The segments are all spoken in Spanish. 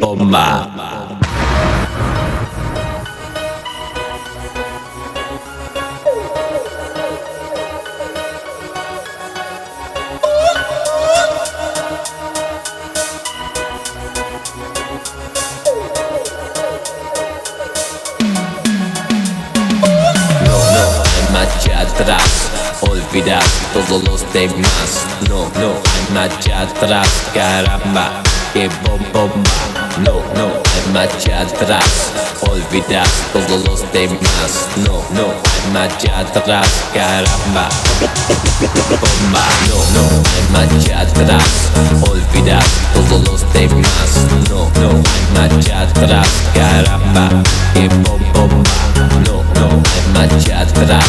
Bomba. No, no, atrás. Olvidar todos los demás. No, no, hay marcha atrás. Caramba, que bom bomba. No, no, hay marcha atrás. Olvidar todos los demás. No, no, hay marcha atrás. Caramba, bomba. No, no, hay marcha atrás. Olvidar todos los demás. No, no, hay marcha atrás. Caramba, que bom bomba. No, no, hay marcha atrás.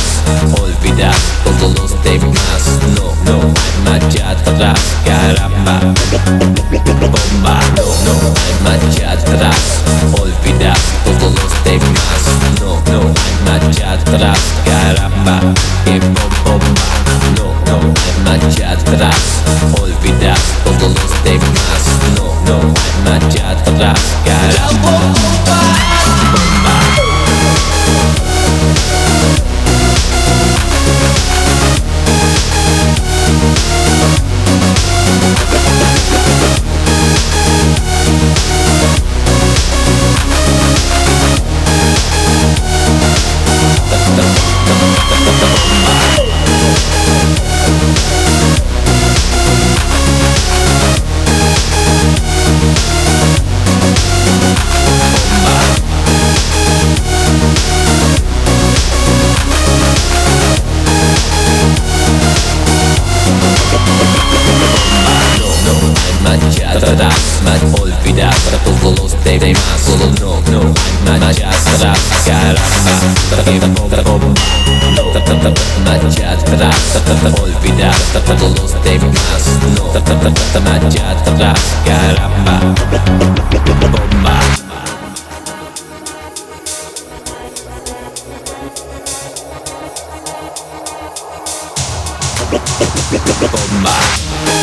Olvidar todos los demás. No, no, hay marcha atrás. Caramba, bomba. No, no, hay marcha atrás. Olvidar todos los demás. No, no, hay marcha atrás. Caramba, que bom bomba. No, no, hay marcha atrás. Olvidar todos los demás. No, no, hay marcha atrás. Caramba, será para todos los demás Solo no, no será Caramba, para que tampoco Bomba. Bomba.